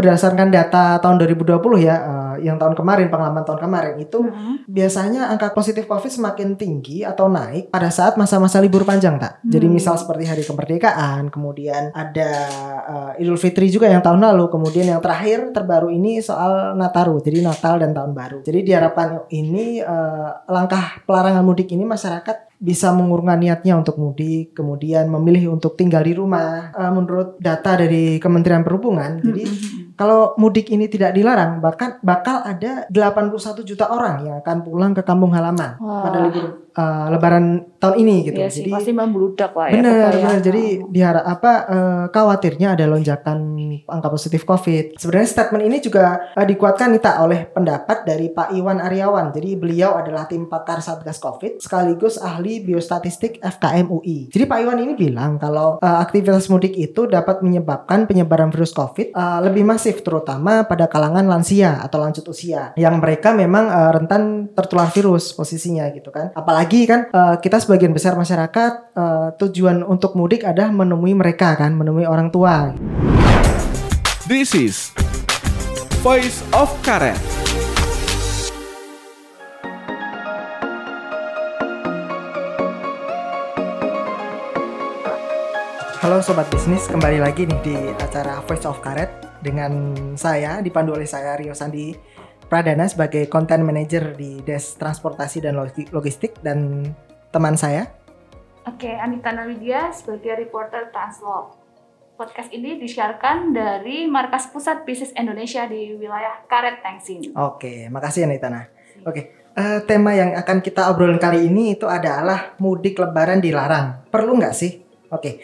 berdasarkan data tahun 2020 ya, uh, yang tahun kemarin pengalaman tahun kemarin itu Mhm. biasanya angka positif COVID semakin tinggi atau naik pada saat masa-masa libur panjang tak. Jadi Hmm. misal seperti hari kemerdekaan, kemudian ada uh, Idul Fitri juga yang tahun lalu, kemudian yang terakhir terbaru ini soal Nataru, jadi Natal dan tahun baru. Jadi diharapkan ini uh, langkah pelarangan mudik ini masyarakat bisa mengurungkan niatnya untuk mudik, kemudian memilih untuk tinggal di rumah. Uh, menurut data dari Kementerian Perhubungan, jadi Mhm. Kalau mudik ini tidak dilarang, bahkan bakal ada 81 juta orang yang akan pulang ke kampung halaman Wah. pada libur uh, Lebaran tahun ini gitu. Iya sih, Jadi pasti membludak lah ya. benar, benar. Jadi diharap apa uh, khawatirnya ada lonjakan angka positif COVID. Sebenarnya statement ini juga uh, dikuatkan nih tak oleh pendapat dari Pak Iwan Aryawan. Jadi beliau adalah tim pakar Satgas COVID sekaligus ahli biostatistik FKM UI. Jadi Pak Iwan ini bilang kalau uh, aktivitas mudik itu dapat menyebabkan penyebaran virus COVID uh, lebih masif terutama pada kalangan lansia atau lanjut usia yang mereka memang uh, rentan tertular virus posisinya gitu kan. Apalagi kan uh, kita sebagian besar masyarakat uh, tujuan untuk mudik adalah menemui mereka kan, menemui orang tua. This is Voice of Karet. Halo sobat bisnis, kembali lagi nih di acara Voice of Karet dengan saya dipandu oleh saya Rio Sandi Pradana sebagai content manager di Des Transportasi dan Logi- Logistik dan teman saya Oke, Anita Nawidia sebagai reporter Translog. Podcast ini disiarkan dari Markas Pusat Bisnis Indonesia di wilayah Karet Tengsin. Oke, makasih Anitana. Oke, eh, tema yang akan kita obrolin kali ini itu adalah mudik lebaran dilarang. Perlu nggak sih? Oke,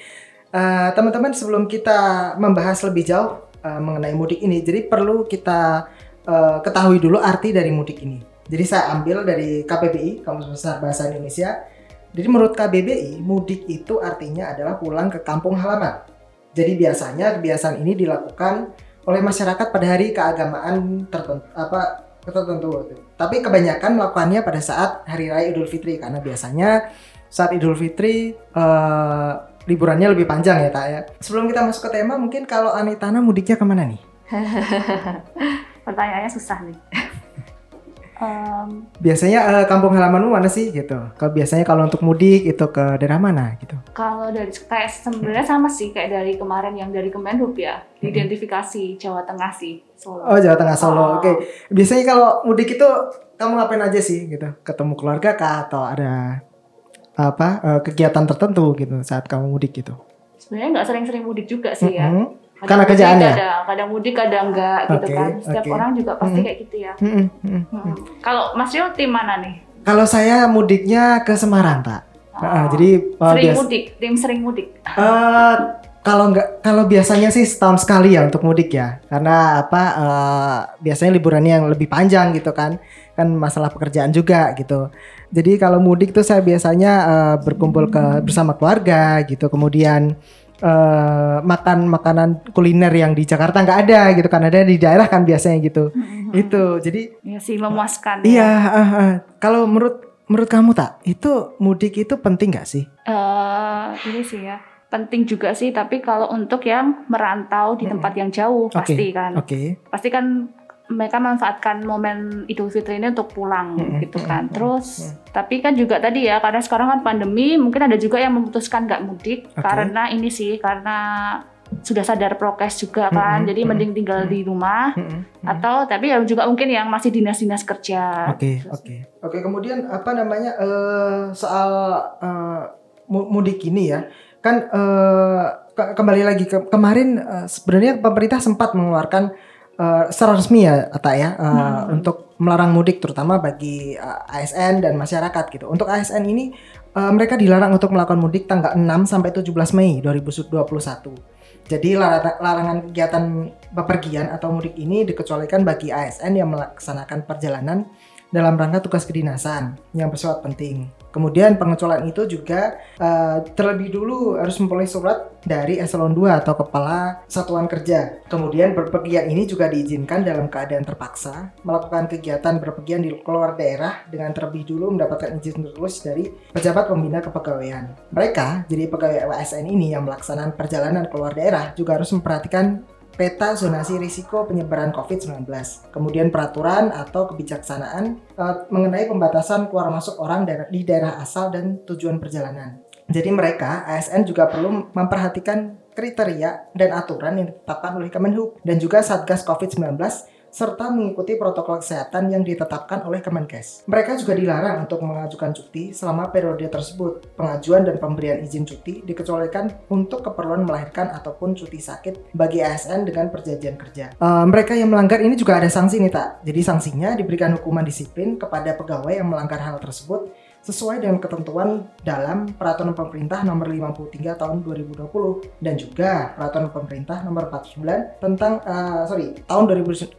Eh, teman-teman sebelum kita membahas lebih jauh eh, mengenai mudik ini, jadi perlu kita eh, ketahui dulu arti dari mudik ini. Jadi saya ambil dari KBBI, Kamus Besar Bahasa Indonesia. Jadi menurut KBBI, mudik itu artinya adalah pulang ke kampung halaman. Jadi biasanya kebiasaan ini dilakukan oleh masyarakat pada hari keagamaan tertentu apa tertentu. Tapi kebanyakan melakukannya pada saat hari raya Idul Fitri karena biasanya saat Idul Fitri eh, liburannya lebih panjang ya tak ya. Sebelum kita masuk ke tema, mungkin kalau Anitana mudiknya ke mana nih? Pertanyaannya susah nih. Em, Biasanya eh, kampung halamanmu mana sih gitu? Kalau biasanya kalau untuk mudik itu ke daerah mana gitu? kalau dari kayak sebenarnya sama sih kayak dari kemarin yang dari Kemenhub ya, identifikasi Jawa Tengah sih. Solo. Oh Jawa Tengah Solo. Oh. Oke. Biasanya kalau mudik itu kamu ngapain aja sih gitu? Ketemu keluarga kah atau ada apa eh, kegiatan tertentu gitu saat kamu mudik gitu? Sebenarnya nggak sering-sering mudik juga sih ya. Mhm. Kadang Karena kerjaan ya? Kadang, kadang mudik, kadang enggak gitu Oke, kan. Setiap oke. orang juga pasti Mhm. kayak gitu ya. Mhm, mhm. Hmm. Kalau Mas Rio tim mana nih? Kalau saya mudiknya ke Semarang, Pak. Oh. jadi eh, sering bias- mudik, tim sering mudik. Eh, kalau nggak kalau biasanya sih setahun sekali ya untuk mudik ya karena apa eh, biasanya liburannya yang lebih panjang gitu kan kan masalah pekerjaan juga gitu jadi kalau mudik tuh saya biasanya eh, berkumpul ke bersama keluarga gitu kemudian eh, makan makanan kuliner yang di Jakarta nggak ada gitu kan ada di daerah kan biasanya gitu itu jadi Ya sih memuaskan. iya ya. ah, ah. kalau menurut menurut kamu tak itu mudik itu penting nggak sih Eh, ini sih ya. Penting juga sih, tapi kalau untuk yang merantau di tempat yang jauh Oke, pasti kan. oke Pasti kan mereka manfaatkan momen Idul Fitri ini untuk pulang Mm-mm, gitu kan. Terus tapi kan juga tadi ya karena sekarang kan pandemi, mungkin ada juga yang memutuskan nggak mudik Oke. karena ini sih karena sudah sadar prokes juga kan. Mm-mm, Jadi mending tinggal mm-mm. di rumah mm-mm. atau tapi ya juga mungkin yang masih dinas-dinas kerja. Oke, oke. Oke, kemudian apa namanya eh soal mu- mudik ini ya. Kan eh, ke- kembali lagi ke kemarin eh, sebenarnya pemerintah sempat mengeluarkan eh, secara resmi ya, Ata ya, eh, Hmm. untuk melarang mudik terutama bagi eh, ASN dan masyarakat gitu. Untuk ASN ini eh, mereka dilarang untuk melakukan mudik tanggal 6 sampai 17 Mei 2021. Jadi lar- larangan kegiatan bepergian atau mudik ini dikecualikan bagi ASN yang melaksanakan perjalanan dalam rangka tugas kedinasan yang bersifat penting. Kemudian pengecualian itu juga eh, terlebih dulu harus memperoleh surat dari eselon 2 atau kepala satuan kerja. Kemudian berpergian ini juga diizinkan dalam keadaan terpaksa melakukan kegiatan berpergian di luar daerah dengan terlebih dulu mendapatkan izin tertulis dari pejabat pembina kepegawaian. Mereka, jadi pegawai ASN ini yang melaksanakan perjalanan keluar daerah juga harus memperhatikan peta zonasi risiko penyebaran COVID-19, kemudian peraturan atau kebijaksanaan eh, mengenai pembatasan keluar masuk orang di daerah asal dan tujuan perjalanan. Jadi mereka ASN juga perlu memperhatikan kriteria dan aturan yang ditetapkan oleh Kemenhub dan juga Satgas COVID-19 serta mengikuti protokol kesehatan yang ditetapkan oleh Kemenkes. Mereka juga dilarang untuk mengajukan cuti selama periode tersebut. Pengajuan dan pemberian izin cuti dikecualikan untuk keperluan melahirkan ataupun cuti sakit bagi ASN dengan perjanjian kerja. Eh, mereka yang melanggar ini juga ada sanksi nih tak. Jadi sanksinya diberikan hukuman disiplin kepada pegawai yang melanggar hal tersebut sesuai dengan ketentuan dalam Peraturan Pemerintah Nomor 53 Tahun 2020 dan juga Peraturan Pemerintah Nomor 49 tentang eh, sorry tahun 2018.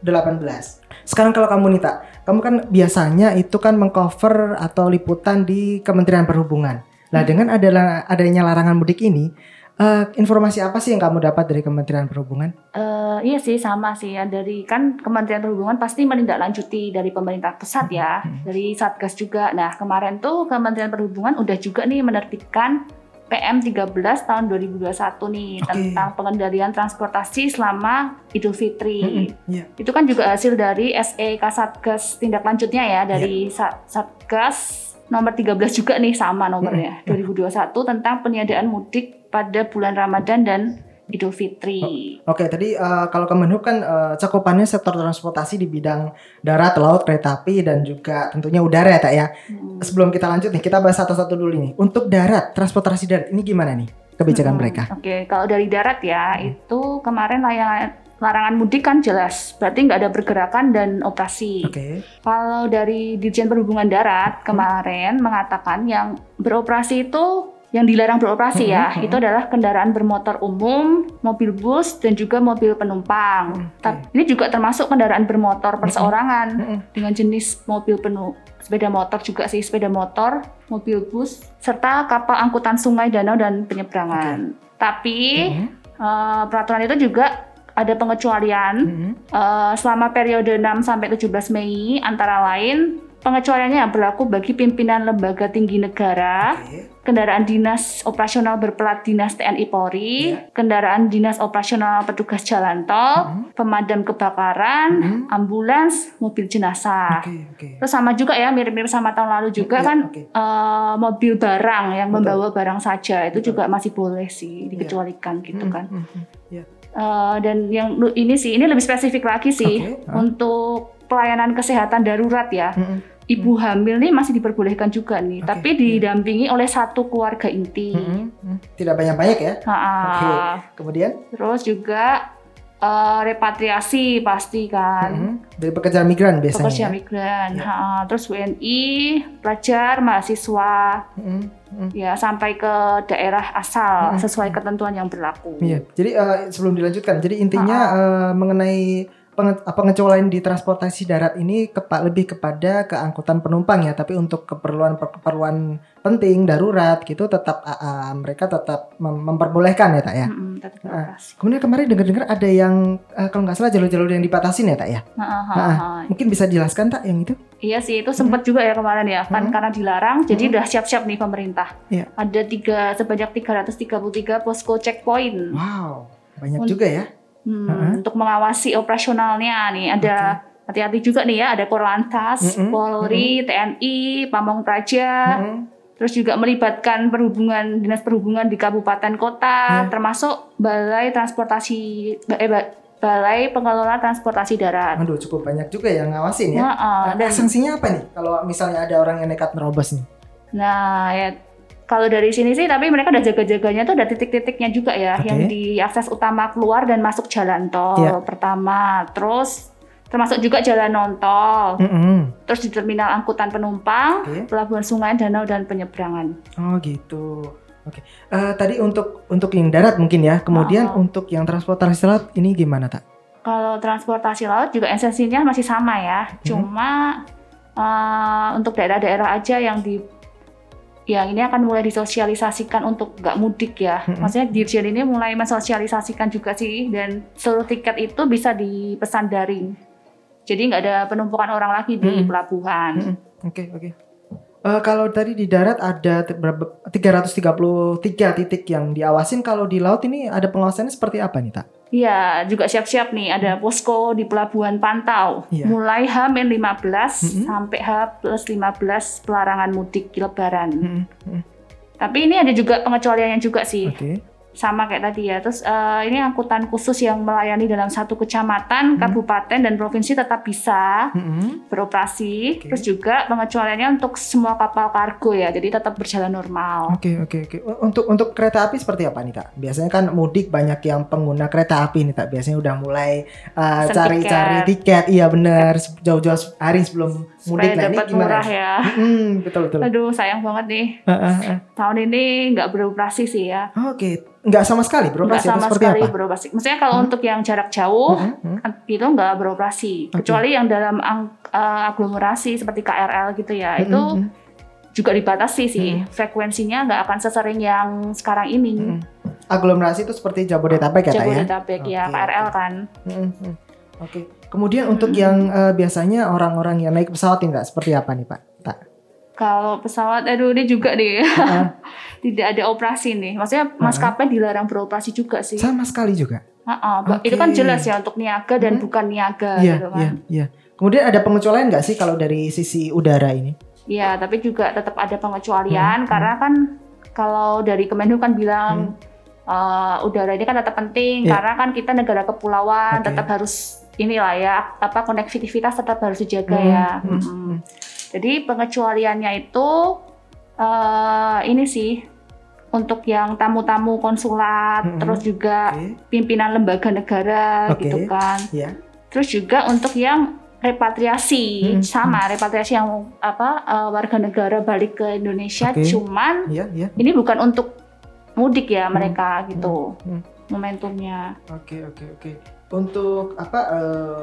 Sekarang kalau kamu Nita, kamu kan biasanya itu kan mengcover atau liputan di Kementerian Perhubungan. Nah dengan adanya larangan mudik ini, eh, informasi apa sih yang kamu dapat dari Kementerian Perhubungan? Eh, iya sih sama sih ya dari kan Kementerian Perhubungan pasti menindaklanjuti dari pemerintah pusat ya, dari Satgas juga. Nah kemarin tuh Kementerian Perhubungan udah juga nih menerbitkan PM 13 tahun 2021 nih Oke. tentang pengendalian transportasi selama Idul Fitri. Mm-mm, Iya. Itu kan juga hasil dari SE Kasatgas tindak lanjutnya ya dari Sa- Satgas nomor 13 juga nih sama nomornya 2021 tentang peniadaan mudik pada bulan Ramadan dan Idul Fitri. Oke, tadi eh, kalau Kemenhub kan eh, cakupannya sektor transportasi di bidang darat, laut, kereta api dan juga tentunya udara ya, Tak ya. Hmm. Sebelum kita lanjut nih, kita bahas satu-satu dulu nih. Untuk darat, transportasi darat ini gimana nih kebijakan Hmm, mereka? Oke, kalau dari darat ya itu kemarin layangan larangan mudik kan jelas, berarti nggak ada pergerakan dan operasi. Oke. Kalau dari Dirjen Perhubungan Darat kemarin mengatakan yang beroperasi itu yang dilarang beroperasi ya, Mhm, mhm. itu adalah kendaraan bermotor umum, mobil bus dan juga mobil penumpang. Oke. Tapi ini juga termasuk kendaraan bermotor perseorangan Mm-mm. dengan jenis mobil penuh sepeda motor juga sih sepeda motor, mobil bus serta kapal angkutan sungai, danau dan penyeberangan. Tapi Mhm. eh, peraturan itu juga ada pengecualian Mhm. eh, selama periode 6 sampai 17 Mei antara lain pengecualiannya yang berlaku bagi pimpinan lembaga tinggi negara, Oke. kendaraan dinas operasional berplat dinas TNI Polri, Iya. kendaraan dinas operasional petugas jalan tol, Mhm. pemadam kebakaran, Mhm. ambulans, mobil jenazah. Oke, oke. Terus sama juga ya mirip-mirip sama tahun lalu juga Iya, kan oke. eh, mobil barang yang Betul. membawa barang saja itu Betul. juga masih boleh sih dikecualikan gitu Mhm, kan. mhm, mhm. Eh, dan yang ini sih ini lebih spesifik lagi sih Oke, ah. untuk pelayanan kesehatan darurat ya. Mhm, Ibu hamil nih masih diperbolehkan juga nih, Oke, tapi iya. didampingi oleh satu keluarga inti. mhm. Tidak banyak-banyak ya. Ha-ha. Kemudian Terus juga eh, repatriasi pasti kan. mhm, dari pekerja migran biasanya. Pekerja ya? migran, Iya. Ha-ha. terus WNI, pelajar, mahasiswa, Mhm, mhm. ya sampai ke daerah asal Mm-mm. sesuai ketentuan yang berlaku. Iya, jadi eh, sebelum dilanjutkan, jadi intinya eh, mengenai pengecualian di transportasi darat ini kepa, lebih kepada keangkutan penumpang ya, tapi untuk keperluan keperluan penting darurat gitu tetap ah, mereka tetap mem- memperbolehkan ya tak ya. Mm-mm, tetap beroperasi. Kemudian kemarin dengar-dengar ada yang eh, kalau nggak salah jalur-jalur yang dibatasin ya tak ya. Ha-ha, Ah, ha-ha. Mungkin bisa jelaskan tak yang itu? Iya sih itu sempat juga ya kemarin ya kan Hmm. karena dilarang jadi Hmm. udah siap-siap nih pemerintah. Iya. Ada tiga sebanyak 333 posko checkpoint Wow, banyak juga ya. Hmm, Ha-ha. untuk mengawasi operasionalnya nih ada hati-hati juga nih ya ada Korlantas, Mm-mm, Polri, TNI, Pamong Praja, Mhm. terus juga melibatkan perhubungan dinas perhubungan di kabupaten kota Ya. termasuk balai transportasi eh, ba- balai pengelola transportasi darat. Aduh, cukup banyak juga yang ngawasin ya. Nah, Nah, dan sanksinya apa nih kalau misalnya ada orang yang nekat nerobos nih? Nah, ya kalau dari sini sih, tapi mereka ada jaga-jaganya tuh ada titik-titiknya juga ya, Oke. yang di akses utama keluar dan masuk jalan tol Iya. pertama, terus termasuk juga jalan non tol, Mhm. terus di terminal angkutan penumpang, Oke. pelabuhan sungai, danau dan penyeberangan. Oh gitu. Oke. Eh, tadi untuk untuk yang darat mungkin ya. Kemudian Oh. untuk yang transportasi laut ini gimana tak? Kalau transportasi laut juga esensinya masih sama ya, cuma eh, untuk daerah-daerah aja yang di yang ini akan mulai disosialisasikan untuk nggak mudik ya. Mhm. Maksudnya Dirjen ini mulai mensosialisasikan juga sih dan seluruh tiket itu bisa dipesan daring. Jadi nggak ada penumpukan orang lagi di Mhm. pelabuhan. Oke oke. Eh, kalau tadi di darat ada te- berapa 333 titik yang diawasin. Kalau di laut ini ada pengawasannya seperti apa nih tak? Iya, juga siap-siap nih ada posko di Pelabuhan Pantau. Iya. Mulai H-15 Mm-mm. sampai H plus 15 pelarangan mudik Lebaran. Mm-mm, mm. Tapi ini ada juga pengecualiannya juga sih. Oke. Sama kayak tadi ya. Terus eh, ini angkutan khusus yang melayani dalam satu kecamatan, Hmm. kabupaten dan provinsi tetap bisa Mm-mm. beroperasi. Oke. Terus juga pengecualiannya untuk semua kapal kargo ya. Jadi tetap berjalan normal. Oke oke oke. Untuk untuk kereta api seperti apa nih kak? Biasanya kan mudik banyak yang pengguna kereta api nih kak. Biasanya udah mulai uh, Pesan cari-cari tiket. tiket. Iya bener. Jauh-jauh hari sebelum mudik. Supaya dapat murah ya. Hmm, betul betul. Aduh sayang banget nih. Ah, ah, ah. Tahun ini nggak beroperasi sih ya. Oke, nggak sama sekali Nggak beroperasi atau sama seperti sekali apa? beroperasi. Maksudnya kalau Hmm. untuk yang jarak jauh Hmm, hmm. itu nggak beroperasi. Oke. Kecuali yang dalam eh, aglomerasi seperti KRL gitu ya. Hmm, Itu hmm, juga dibatasi sih. Hmm. Frekuensinya nggak akan sesering yang sekarang ini. hmm. Aglomerasi itu seperti Jabodetabek ya ya? Jabodetabek ya Oke, KRL oke. kan. Hmm, hmm. Oke. Kemudian untuk Hmm. yang uh, biasanya orang-orang yang naik pesawat ini kak, seperti apa nih pak? Tak. Kalau pesawat, aduh ini juga deh. Ah, Tidak ada operasi nih. Maksudnya maskapai dilarang beroperasi juga sih. sama sekali juga. Ha-ha, Ba- Oke. Itu kan jelas ya untuk niaga dan Hmm. bukan niaga Iya, gitu iya, kan. iya. Kemudian ada pengecualian nggak sih kalau dari sisi udara ini? Iya, tapi juga tetap ada pengecualian Hmm, karena kan kalau dari Kemenlu kan bilang eh, udara ini kan tetap penting Iya. karena kan kita negara kepulauan Oke. tetap harus inilah ya apa konektivitas tetap harus dijaga Hmm, ya. hmm, hmm. Jadi pengecualiannya itu eh, ini sih untuk yang tamu-tamu konsulat, Hmm, terus juga Oke, pimpinan lembaga negara Oke. gitu kan. ya. Terus juga untuk yang repatriasi Hmm, sama repatriasi yang apa eh, warga negara balik ke Indonesia Oke. cuman Iya, iya. ini bukan untuk mudik ya mereka gitu hmm. momentumnya Oke, oke, oke. Untuk apa eh,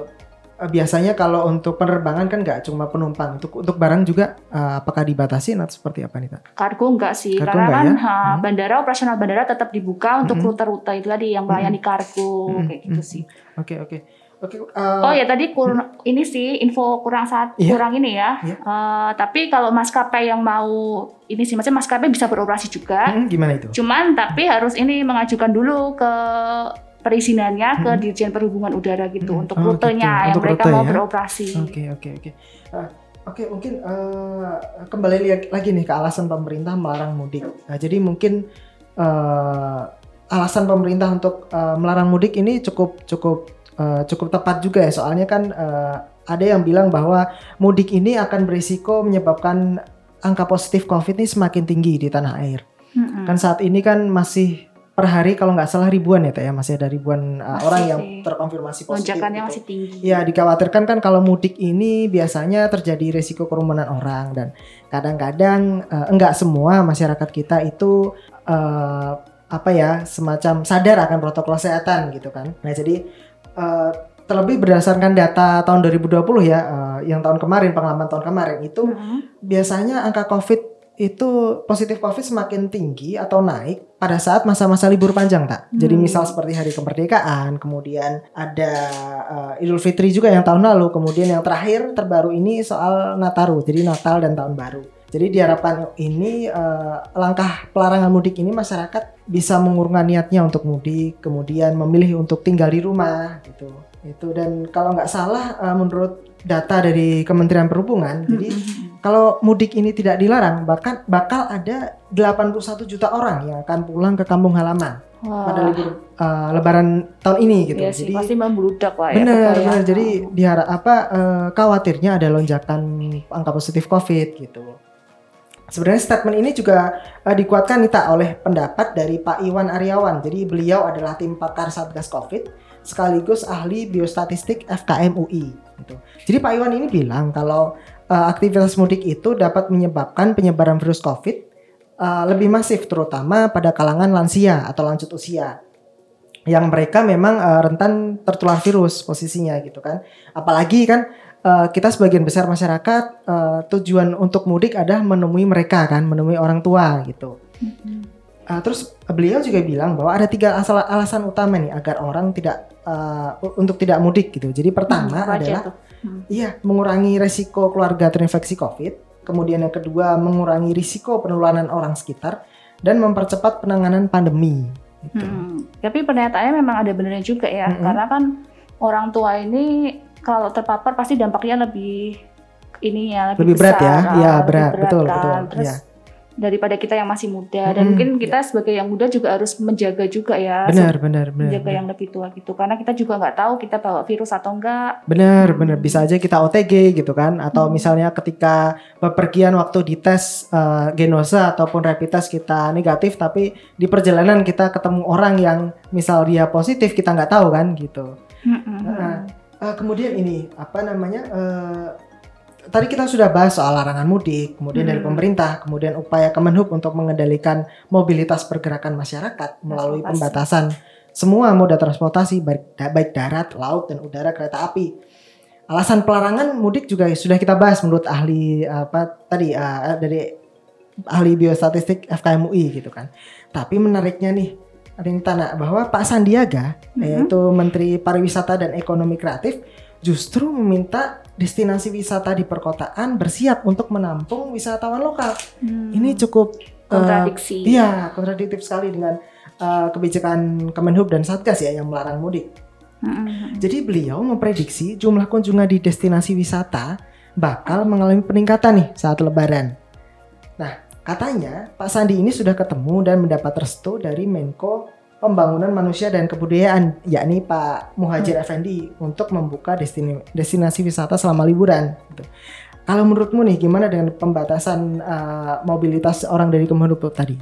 eh, biasanya kalau untuk penerbangan kan nggak cuma penumpang, untuk untuk barang juga eh, apakah dibatasi atau seperti apa nih, Kak? kargo enggak sih Kargo karena kan ya? ha, Hmm. bandara operasional bandara tetap dibuka untuk Hmm. rute-rute itu tadi yang melayani kargo Hmm. kayak gitu Hmm. sih Oke, oke. Oke, eh, oh ya tadi kur- ini sih info kurang saat Iya. kurang ini ya Iya. Eh, tapi kalau maskapai yang mau ini sih maksudnya maskapai bisa beroperasi juga hmm, gimana itu? Cuman tapi harus ini mengajukan dulu ke perizinannya ke Hmm. Dirjen Perhubungan Udara gitu Hmm. untuk Oh, rutenya gitu. yang Untuk mereka rute mau ya? beroperasi. Oke, oke, oke. Ah, Oke, mungkin eh, kembali lihat lagi nih ke alasan pemerintah melarang mudik. Nah, jadi mungkin eh, alasan pemerintah untuk eh, melarang mudik ini cukup cukup eh, cukup tepat juga ya. Soalnya kan eh, ada yang bilang bahwa mudik ini akan berisiko menyebabkan angka positif COVID ini semakin tinggi di tanah air. Mm-mm. Kan saat ini kan masih per hari kalau nggak salah ribuan ya, Teh ya, masih ada ribuan uh, Masih orang yang terkonfirmasi positif. Lonjakannya gitu. masih tinggi. Ya dikhawatirkan kan kalau mudik ini biasanya terjadi resiko kerumunan orang dan kadang-kadang eh, enggak semua masyarakat kita itu eh, apa ya semacam sadar akan protokol kesehatan gitu kan. Nah jadi eh, terlebih berdasarkan data tahun 2020 ya eh, yang tahun kemarin pengalaman tahun kemarin itu Mm-mm. biasanya angka COVID itu positif COVID semakin tinggi atau naik pada saat masa-masa libur panjang tak. Jadi Hmm. misal seperti hari kemerdekaan, kemudian ada uh, Idul Fitri juga yang tahun lalu, kemudian yang terakhir terbaru ini soal Nataru, jadi Natal dan Tahun Baru. Jadi diharapkan ini uh, langkah pelarangan mudik ini masyarakat bisa mengurungkan niatnya untuk mudik, kemudian memilih untuk tinggal di rumah gitu. Itu dan kalau nggak salah uh, menurut data dari Kementerian Perhubungan, jadi Mm-mm. kalau mudik ini tidak dilarang, bahkan bakal ada 81 juta orang yang akan pulang ke kampung halaman pada Wah, libur uh, Lebaran tahun ini gitu. iya sih, Jadi pasti membludak lah ya. benar, benar. Jadi diharap apa uh, khawatirnya ada lonjakan angka positif COVID gitu. Sebenarnya statement ini juga uh, dikuatkan nih tak oleh pendapat dari Pak Iwan Aryawan. Jadi beliau adalah tim pakar Satgas Covid sekaligus ahli biostatistik FKM UI. Gitu. Jadi Pak Iwan ini bilang kalau uh, aktivitas mudik itu dapat menyebabkan penyebaran virus COVID uh, lebih masif terutama pada kalangan lansia atau lanjut usia yang mereka memang uh, rentan tertular virus posisinya gitu kan. Apalagi kan uh, kita sebagian besar masyarakat uh, tujuan untuk mudik adalah menemui mereka kan, menemui orang tua gitu. Mm-mm. Uh, terus beliau juga bilang bahwa ada tiga asal alasan utama nih agar orang tidak uh, untuk tidak mudik gitu. Jadi pertama Hmm, adalah? Hmm. Iya, mengurangi resiko keluarga terinfeksi COVID. Kemudian yang kedua, mengurangi risiko penularan orang sekitar dan mempercepat penanganan pandemi. Gitu. Hmm, Tapi pernyataannya memang ada benernya juga ya, Mm-mm. karena kan orang tua ini kalau terpapar pasti dampaknya lebih ini ya Lebih berat besar, ya? ah, Iya, lebih berat. Betul, kan. betul. Terus Iya. Daripada kita yang masih muda dan Mm-mm, mungkin kita sebagai yang muda juga harus menjaga juga ya, Benar, benar, benar. menjaga benar. yang lebih tua gitu, karena kita juga nggak tahu kita bawa virus atau enggak. Benar, benar. Bisa aja kita OTG gitu kan atau Hmm. misalnya ketika bepergian waktu dites eh, genosa ataupun rapid test kita negatif tapi di perjalanan kita ketemu orang yang misal dia positif kita nggak tahu kan gitu. Mm-mm. Nah, Eh, kemudian ini apa namanya? eh, tadi kita sudah bahas soal larangan mudik, kemudian dari Hmm. pemerintah, kemudian upaya Kemenhub untuk mengendalikan mobilitas pergerakan masyarakat melalui pembatasan semua moda transportasi baik, baik darat, laut dan udara kereta api. Alasan pelarangan mudik juga sudah kita bahas menurut ahli apa tadi eh, dari ahli biostatistik FKM UI gitu kan. Tapi menariknya nih tanya bahwa Pak Sandiaga Mhm. yaitu Menteri Pariwisata dan Ekonomi Kreatif justru meminta destinasi wisata di perkotaan bersiap untuk menampung wisatawan lokal. Hmm. Ini cukup eh, kontradiksi. iya kontradiktif sekali dengan eh, kebijakan Kemenhub dan Satgas ya yang melarang mudik. Mm-mm. Jadi beliau memprediksi jumlah kunjungan di destinasi wisata bakal mengalami peningkatan nih saat lebaran. Nah, katanya Pak Sandi ini sudah ketemu dan mendapat restu dari Menko Pembangunan Manusia dan Kebudayaan, yakni Pak Muhajir Effendi untuk membuka destini- destinasi wisata selama liburan. gitu. Kalau menurutmu nih, gimana dengan pembatasan eh, mobilitas orang dari Kemenhub tadi?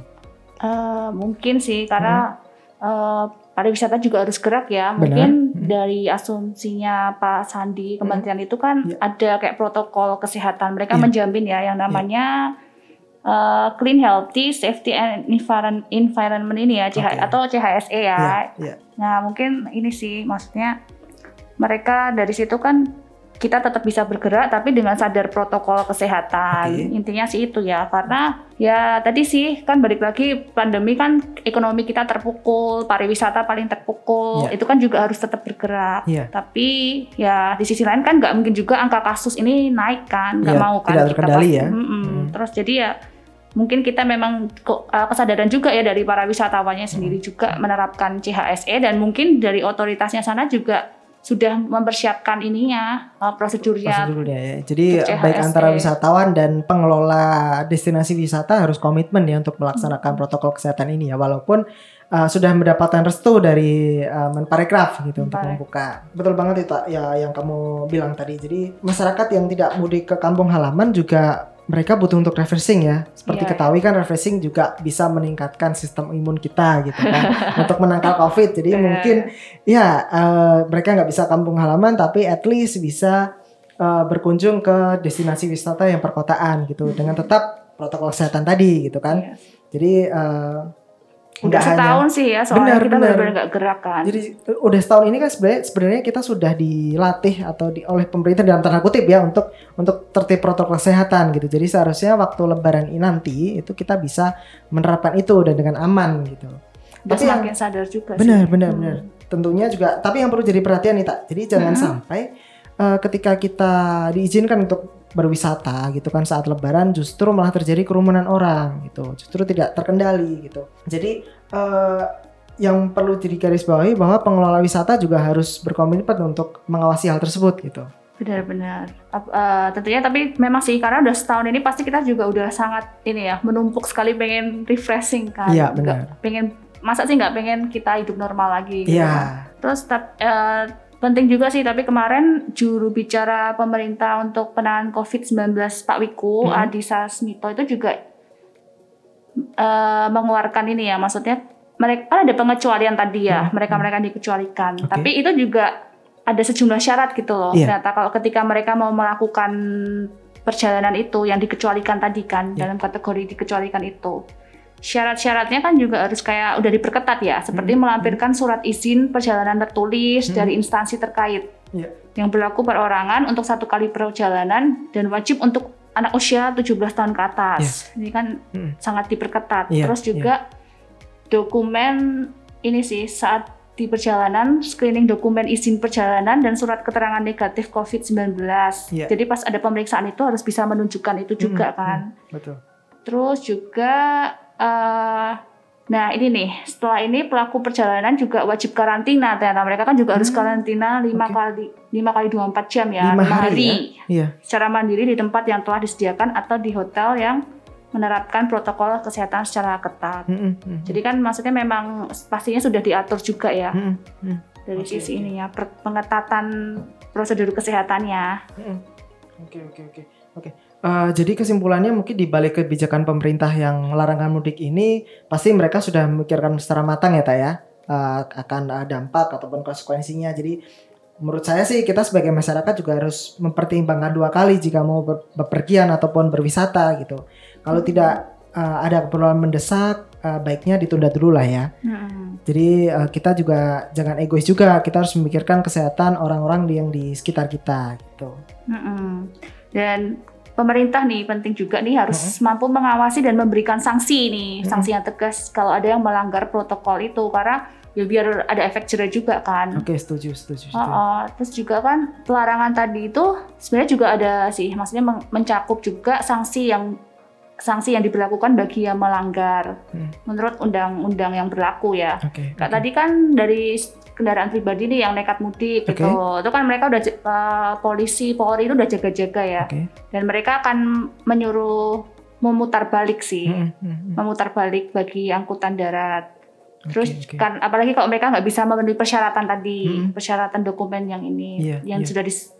Eh, mungkin sih karena eh, pariwisata juga harus gerak ya. Benar. Mungkin Hmm. dari asumsinya Pak Sandi Kementerian itu kan Ya. ada kayak protokol kesehatan. Mereka Ya. menjamin ya yang namanya eh, clean, healthy, safety and environ- environment ini ya, CH Oke. atau CHSE ya. Iya, iya. Nah mungkin ini sih maksudnya mereka dari situ kan kita tetap bisa bergerak tapi dengan sadar protokol kesehatan. Oke. Intinya sih itu ya karena ya tadi sih kan balik lagi pandemi kan ekonomi kita terpukul, pariwisata paling terpukul. Iya. Itu kan juga harus tetap bergerak. Iya. Tapi ya di sisi lain kan nggak mungkin juga angka kasus ini naik kan, nggak Iya, mau kan tidak kita terkendali pasti- ya. Mm-mm. Mm. Terus jadi ya mungkin kita memang kok, uh, kesadaran juga ya dari para wisatawannya sendiri Hmm. juga menerapkan CHSE dan mungkin dari otoritasnya sana juga sudah mempersiapkan ininya uh, prosedurnya. prosedurnya ya. Jadi Untuk baik CHSE. antara wisatawan dan pengelola destinasi wisata harus komitmen ya untuk melaksanakan Hmm. protokol kesehatan ini ya walaupun uh, sudah mendapatkan restu dari uh, Menparekraf gitu untuk membuka. Betul banget itu ya yang kamu bilang tadi. Jadi masyarakat yang tidak mudik ke kampung halaman juga mereka butuh untuk refreshing ya. Seperti Iya. ketahui kan refreshing juga bisa meningkatkan sistem imun kita gitu kan untuk menangkal Covid. Jadi Iya. mungkin ya eh, mereka nggak bisa kampung halaman tapi at least bisa eh, berkunjung ke destinasi wisata yang perkotaan gitu dengan tetap protokol kesehatan tadi gitu kan. Iya. Jadi eh, Udah nggak hanya setahun sih ya soalnya Benar, kita benar. benar-benar nggak gerak kan. jadi udah setahun ini kan sebenarnya sebenarnya kita sudah dilatih atau di, oleh pemerintah dalam tanda kutip ya untuk untuk tertib protokol kesehatan gitu. Jadi seharusnya waktu lebaran ini nanti itu kita bisa menerapkan itu dan dengan aman gitu. Udah Tapi yang- sadar juga Benar, sih. benar, Hmm. benar. Tentunya juga, tapi yang perlu jadi perhatian nih tak. Jadi jangan Hmm. sampai uh, ketika kita diizinkan untuk berwisata gitu kan saat lebaran justru malah terjadi kerumunan orang gitu. Justru tidak terkendali gitu. Jadi uh, yang perlu jadi garis bawahi bahwa pengelola wisata juga harus berkomitmen untuk mengawasi hal tersebut gitu. Benar-benar. Eh, tentunya tapi memang sih karena udah setahun ini pasti kita juga udah sangat ini ya menumpuk sekali pengen refreshing kan. Iya, benar. Pengen masa sih nggak pengen kita hidup normal lagi. gitu kan. Iya. Terus tap- eh, penting juga sih tapi kemarin juru bicara pemerintah untuk penanganan COVID-19 Pak Wiku Hmm. Adhisa Smito itu juga eh, mengeluarkan ini ya maksudnya mereka kan ada pengecualian tadi ya Hmm. mereka-mereka yang dikecualikan Oke. tapi itu juga ada sejumlah syarat gitu loh Iya. ternyata kalau ketika mereka mau melakukan perjalanan itu yang dikecualikan tadi kan Iya. dalam kategori dikecualikan itu syarat-syaratnya kan juga harus kayak udah diperketat ya seperti Hmm. melampirkan surat izin perjalanan tertulis Hmm. dari instansi terkait Iya. yang berlaku perorangan untuk satu kali perjalanan dan wajib untuk anak usia 17 tahun ke atas. Ini kan Hmm. sangat diperketat. Iya, Terus juga dokumen ini sih saat di perjalanan screening dokumen izin perjalanan dan surat keterangan negatif COVID-19. Iya. Jadi pas ada pemeriksaan itu harus bisa menunjukkan itu juga Hmm, kan. Betul. Terus juga eh Nah ini nih, setelah ini pelaku perjalanan juga wajib karantina. Ternyata mereka kan juga harus Hmm, karantina 5 oke. kali 5 kali 24 jam ya, Lima 5 hari Iya. Secara mandiri di tempat yang telah disediakan atau di hotel yang menerapkan protokol kesehatan secara ketat. Mm, mm, mm. Jadi kan maksudnya memang pastinya sudah diatur juga ya Mm, mm, dari Oke, sisi oke. ini ya pengetatan prosedur kesehatannya. mm. Oke oke oke oke. Eh, jadi kesimpulannya mungkin di balik kebijakan pemerintah yang larangan mudik ini pasti mereka sudah memikirkan secara matang ya tak ya Eh, akan eh, dampak ataupun konsekuensinya. Jadi menurut saya sih kita sebagai masyarakat juga harus mempertimbangkan dua kali jika mau ber- bepergian ataupun berwisata gitu. Kalau tidak eh, ada keperluan mendesak, eh, baiknya ditunda dulu lah ya. Mm-mm. Jadi eh, kita juga jangan egois juga, kita harus memikirkan kesehatan orang-orang yang di sekitar kita gitu. Mm-mm. Dan pemerintah nih penting juga nih harus mampu mengawasi dan memberikan sanksi nih, Mm-mm. sanksi yang tegas kalau ada yang melanggar protokol itu karena ya biar ada efek jerah juga kan. Oke, setuju, setuju, Oh, setuju. oh. terus juga kan pelarangan tadi itu sebenarnya juga ada sih, maksudnya men- mencakup juga sanksi yang sanksi yang diberlakukan bagi yang melanggar Hmm. menurut undang-undang yang berlaku ya. Oke. Kak oke. tadi kan dari kendaraan pribadi nih yang nekat mudik Oke. gitu. Itu kan mereka udah eh, polisi, Polri itu udah jaga-jaga ya. Oke. Dan mereka akan menyuruh memutar balik sih. Mm, mm, mm. Memutar balik bagi angkutan darat. Terus oke. kan apalagi kalau mereka nggak bisa memenuhi persyaratan tadi, Mm-mm. persyaratan dokumen yang ini Iya, yang iya. sudah dis-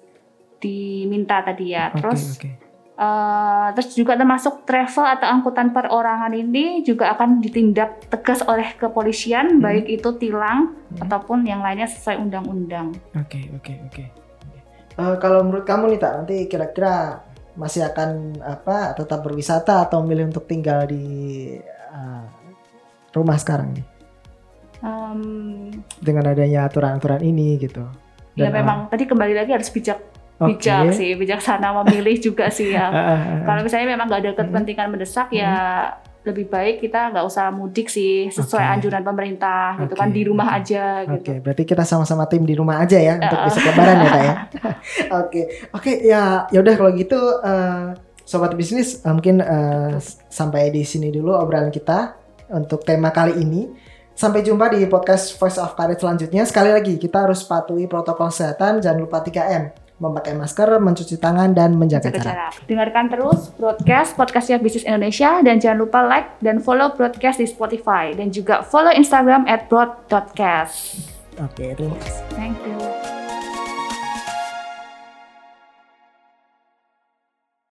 diminta tadi ya. Terus oke. Eh, terus juga termasuk travel atau angkutan perorangan ini juga akan ditindak tegas oleh kepolisian Hmm. baik itu tilang Hmm. ataupun yang lainnya sesuai undang-undang. Oke, oke, oke. Oke. Eh, kalau menurut kamu nih, Tak, nanti kira-kira masih akan apa tetap berwisata atau memilih untuk tinggal di eh, rumah sekarang nih Em, dengan adanya aturan-aturan ini gitu. ya Dan, memang tadi kembali lagi harus bijak Oke. bijak sih bijaksana memilih juga sih ya. Ah, ah, ah. Kalau misalnya memang nggak ada Hmm. kepentingan mendesak ya lebih baik kita nggak usah mudik sih sesuai Oke. anjuran pemerintah gitu kan di rumah aja Oke, gitu. berarti kita sama-sama tim di rumah aja ya untuk besok lebaran ya, ya. Oke, oke ya, ya udah kalau gitu eh, sobat bisnis eh, mungkin s- sampai di sini dulu obrolan kita untuk tema kali ini. Sampai jumpa di podcast Voice of Courage selanjutnya. Sekali lagi kita harus patuhi protokol kesehatan, jangan lupa 3M, memakai masker, mencuci tangan dan menjaga Jaga jarak. jarak. Dengarkan terus broadcast podcastnya Bisnis Indonesia dan jangan lupa like dan follow broadcast di Spotify dan juga follow Instagram at broad.cast. Oke, terima kasih. Thank you.